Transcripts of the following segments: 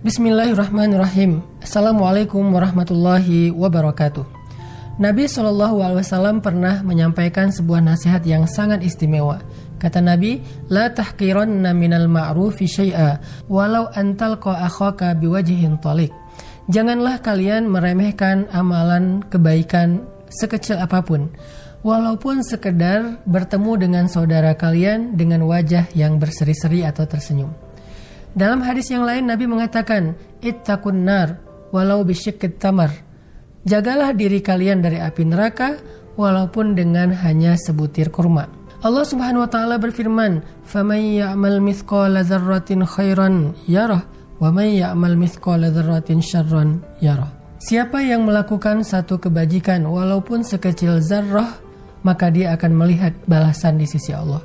Bismillahirrahmanirrahim. Assalamualaikum warahmatullahi wabarakatuh. Nabi Shallallahu Alaihi Wasallam pernah menyampaikan sebuah nasihat yang sangat istimewa. Kata Nabi, La tahqiranna minal ma'rufi syai'a, walau antal akhaka biwajihin talik. Janganlah kalian meremehkan amalan kebaikan sekecil apa pun, walaupun sekedar bertemu dengan saudara kalian dengan wajah yang berseri-seri atau tersenyum. Dalam hadis yang lain Nabi mengatakan, "Ittaqun nar walau bisyiqqit tamar." Jagalah diri kalian dari api neraka walaupun dengan hanya sebutir kurma. Allah Subhanahu wa taala berfirman, "Faman ya'mal mithqala dzarratin khairan yarah wa man ya'mal mithqala dzarratin syarran yarah." Siapa yang melakukan satu kebajikan walaupun sekecil zarrah, maka dia akan melihat balasan di sisi Allah.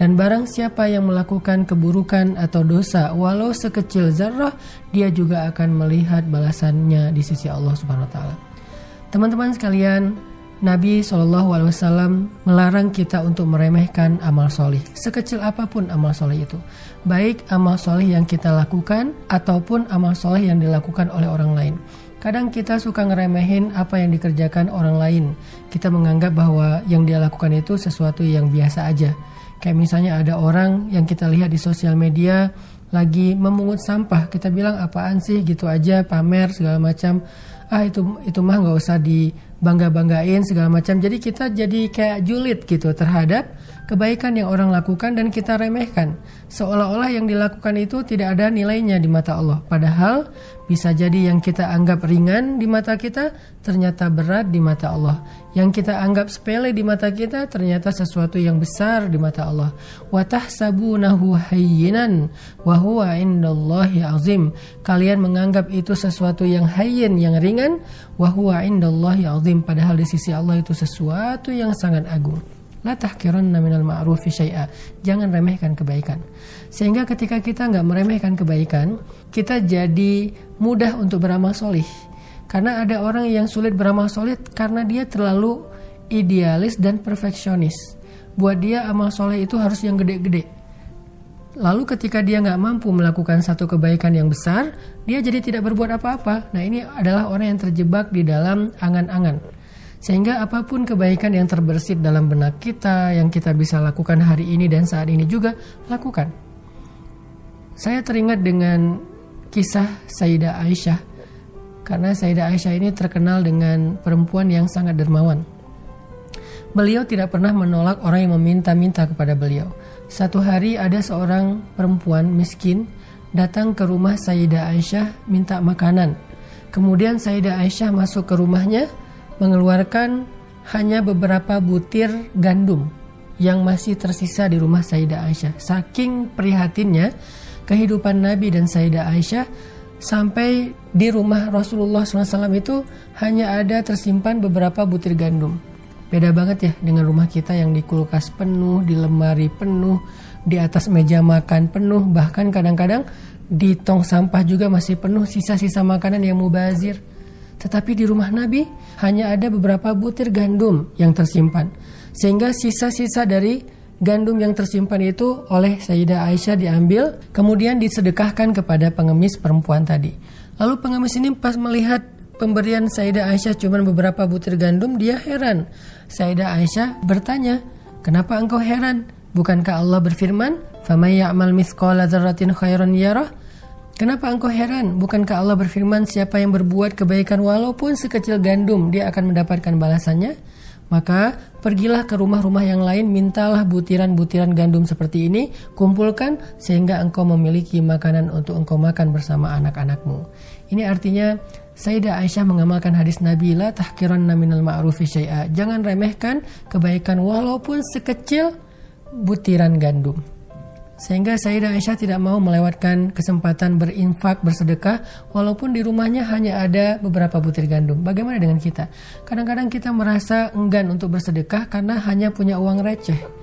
Dan barang siapa yang melakukan keburukan atau dosa walau sekecil zarrah, dia juga akan melihat balasannya di sisi Allah Subhanahu wa taala. Teman-teman sekalian, Nabi SAW melarang kita untuk meremehkan amal solih, sekecil apa pun amal solih itu, baik amal solih yang kita lakukan ataupun amal solih yang dilakukan oleh orang lain. Kadang kita suka ngeremehin apa yang dikerjakan orang lain. Kita menganggap bahwa yang dia lakukan itu sesuatu yang biasa aja. Kayak misalnya ada orang yang kita lihat di sosial media lagi memungut sampah, kita bilang apaan sih gitu aja pamer segala macam. Ah itu itu mah nggak usah dibangga banggain segala macam. Jadi kita jadi kayak julid gitu terhadap kebaikan yang orang lakukan dan kita remehkan. Seolah-olah yang dilakukan itu tidak ada nilainya di mata Allah. Padahal bisa jadi yang kita anggap ringan di mata kita ternyata berat di mata Allah. Yang kita anggap sepele di mata kita ternyata sesuatu yang besar di mata Allah. Wa tahsabunahu hayyinan wa huwa indallahi azim. Kalian menganggap itu sesuatu yang hayyin, yang ringan, wa huwa indallahi azim padahal di sisi Allah itu sesuatu yang sangat agung. La tahkiranna minal ma'rufi syai'a. Jangan remehkan kebaikan. Sehingga ketika kita nggak meremehkan kebaikan, kita jadi mudah untuk beramal solih. Karena ada orang yang sulit beramal solih karena dia terlalu idealis dan perfeksionis. Buat dia amal soleh itu harus yang gede-gede. Lalu ketika dia nggak mampu melakukan satu kebaikan yang besar, dia jadi tidak berbuat apa-apa. Nah ini adalah orang yang terjebak di dalam angan-angan. Sehingga apa pun kebaikan yang terbersit dalam benak kita yang kita bisa lakukan hari ini dan saat ini juga lakukan. Saya teringat dengan kisah Sayyidah Aisyah karena Sayyidah Aisyah ini terkenal dengan perempuan yang sangat dermawan. Beliau tidak pernah menolak orang yang meminta-minta kepada beliau. Satu hari ada seorang perempuan miskin datang ke rumah Sayyidah Aisyah minta makanan. Kemudian Sayyidah Aisyah masuk ke rumahnya mengeluarkan hanya beberapa butir gandum yang masih tersisa di rumah Sayyidah Aisyah. Saking prihatinnya kehidupan Nabi dan Sayyidah Aisyah sampai di rumah Rasulullah SAW itu hanya ada tersimpan beberapa butir gandum. Beda banget ya dengan rumah kita yang di kulkas penuh, di lemari penuh, di atas meja makan penuh, bahkan kadang-kadang di tong sampah juga masih penuh sisa-sisa makanan yang mubazir. Tetapi di rumah Nabi hanya ada beberapa butir gandum yang tersimpan. Sehingga sisa-sisa dari gandum yang tersimpan itu oleh Sayyidah Aisyah diambil, kemudian disedekahkan kepada pengemis perempuan tadi. Lalu pengemis ini pas melihat pemberian Sayyidah Aisyah cuma beberapa butir gandum, dia heran. Sayyidah Aisyah bertanya, "Kenapa engkau heran? Bukankah Allah berfirman, "Faman ya'mal mithqala dzarratin khairan yarah"? Kenapa engkau heran? Bukankah Allah berfirman siapa yang berbuat kebaikan walaupun sekecil gandum dia akan mendapatkan balasannya? Maka pergilah ke rumah-rumah yang lain mintalah butiran-butiran gandum seperti ini kumpulkan sehingga engkau memiliki makanan untuk engkau makan bersama anak-anakmu. Ini artinya Sayyidah Aisyah mengamalkan hadis Nabi la tahkiran minal ma'rufi syai'a. Jangan remehkan kebaikan walaupun sekecil butiran gandum. Sehingga Sayyidah Aisyah tidak mau melewatkan kesempatan berinfak, bersedekah, walaupun di rumahnya hanya ada beberapa butir gandum. Bagaimana dengan kita? Kadang-kadang kita merasa enggan untuk bersedekah karena hanya punya uang receh.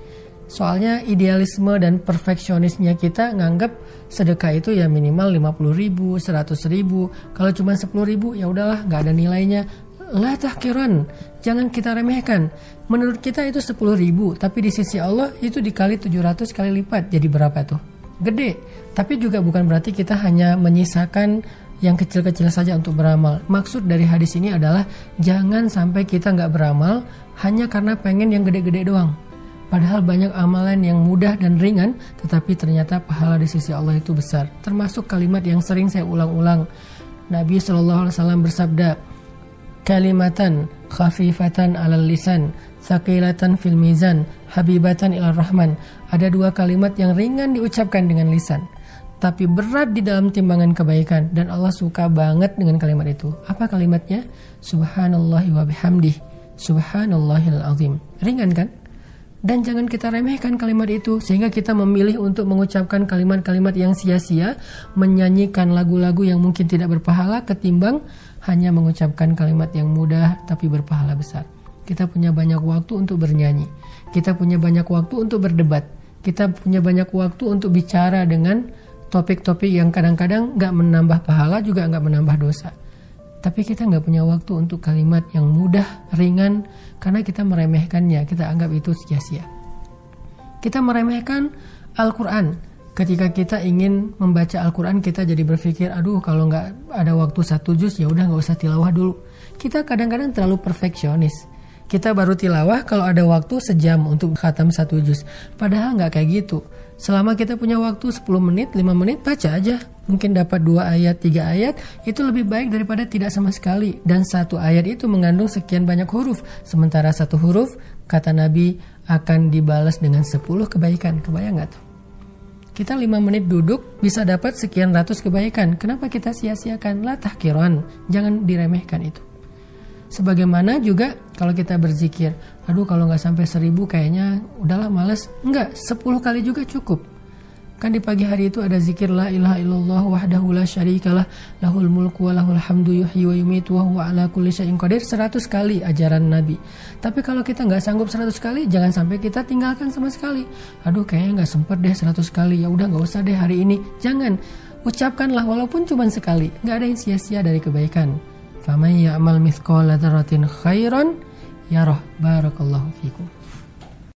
Soalnya idealisme dan perfeksionisnya kita nganggap sedekah itu ya minimal 50 ribu, 100 ribu. Kalau cuma 10 ribu ya udahlah nggak ada nilainya. La tahkiran, jangan kita remehkan. Menurut kita itu 10 ribu, tapi di sisi Allah itu dikali 700 kali lipat. Jadi berapa tuh? gede. Tapi juga bukan berarti kita hanya menyisakan yang kecil-kecil saja untuk beramal. Maksud dari hadis ini adalah jangan sampai kita nggak beramal hanya karena pengen yang gede-gede doang. Padahal banyak amalan yang mudah dan ringan, tetapi ternyata pahala di sisi Allah itu besar. Termasuk kalimat yang sering saya ulang-ulang. Nabi Shallallahu Alaihi Wasallam bersabda, kalimatan khafifatan alal lisan, sakilatan fil mizan, habibatan ilar rahman. Ada dua kalimat yang ringan diucapkan dengan lisan, tapi berat di dalam timbangan kebaikan dan Allah suka banget dengan kalimat itu. Apa kalimatnya? Subhanallahi wa bihamdih. Subhanallahil azim. Ringan kan? Dan jangan kita remehkan kalimat itu sehingga kita memilih untuk mengucapkan kalimat-kalimat yang sia-sia, menyanyikan lagu-lagu yang mungkin tidak berpahala ketimbang hanya mengucapkan kalimat yang mudah tapi berpahala besar. Kita punya banyak waktu untuk bernyanyi. Kita punya banyak waktu untuk berdebat. Kita punya banyak waktu untuk bicara dengan topik-topik yang kadang-kadang nggak menambah pahala juga nggak menambah dosa. Tapi kita nggak punya waktu untuk kalimat yang mudah, ringan, karena kita meremehkannya, kita anggap itu sia-sia. Kita meremehkan Al-Quran. Ketika kita ingin membaca Al-Quran, kita jadi berpikir, aduh kalau nggak ada waktu satu juz, ya udah nggak usah tilawah dulu. Kita kadang-kadang terlalu perfeksionis. Kita baru tilawah kalau ada waktu sejam untuk khatam satu juz. Padahal nggak kayak gitu. Selama kita punya waktu 10 menit, 5 menit, baca aja. Mungkin dapat dua ayat, tiga ayat, itu lebih baik daripada tidak sama sekali. Dan satu ayat itu mengandung sekian banyak huruf. Sementara satu huruf, kata Nabi, akan dibalas dengan 10 kebaikan. Kebayang gak tuh? Kita 5 menit duduk bisa dapat sekian ratus kebaikan. Kenapa kita sia-siakan? Lah tahkiran. Jangan diremehkan itu. Sebagaimana juga kalau kita berzikir, aduh kalau nggak sampai seribu kayaknya udahlah males. Enggak, sepuluh kali juga cukup. Kan di pagi hari itu ada zikir la ilaha illallah wahdahu la syarikalah lahul mulku wa lahul hamdu yuhyi wa yumitu wa huwa ala kulli syai'in qadir 100 kali ajaran Nabi. Tapi kalau kita nggak sanggup 100 kali, jangan sampai kita tinggalkan sama sekali. Aduh kayaknya nggak sempet deh 100 kali. Ya udah nggak usah deh hari ini. Jangan. Ucapkanlah walaupun cuma sekali. Nggak ada yang sia-sia dari kebaikan. Faman ya'mal mithqala dzarratin khairan yarah. Barakallahu fikum.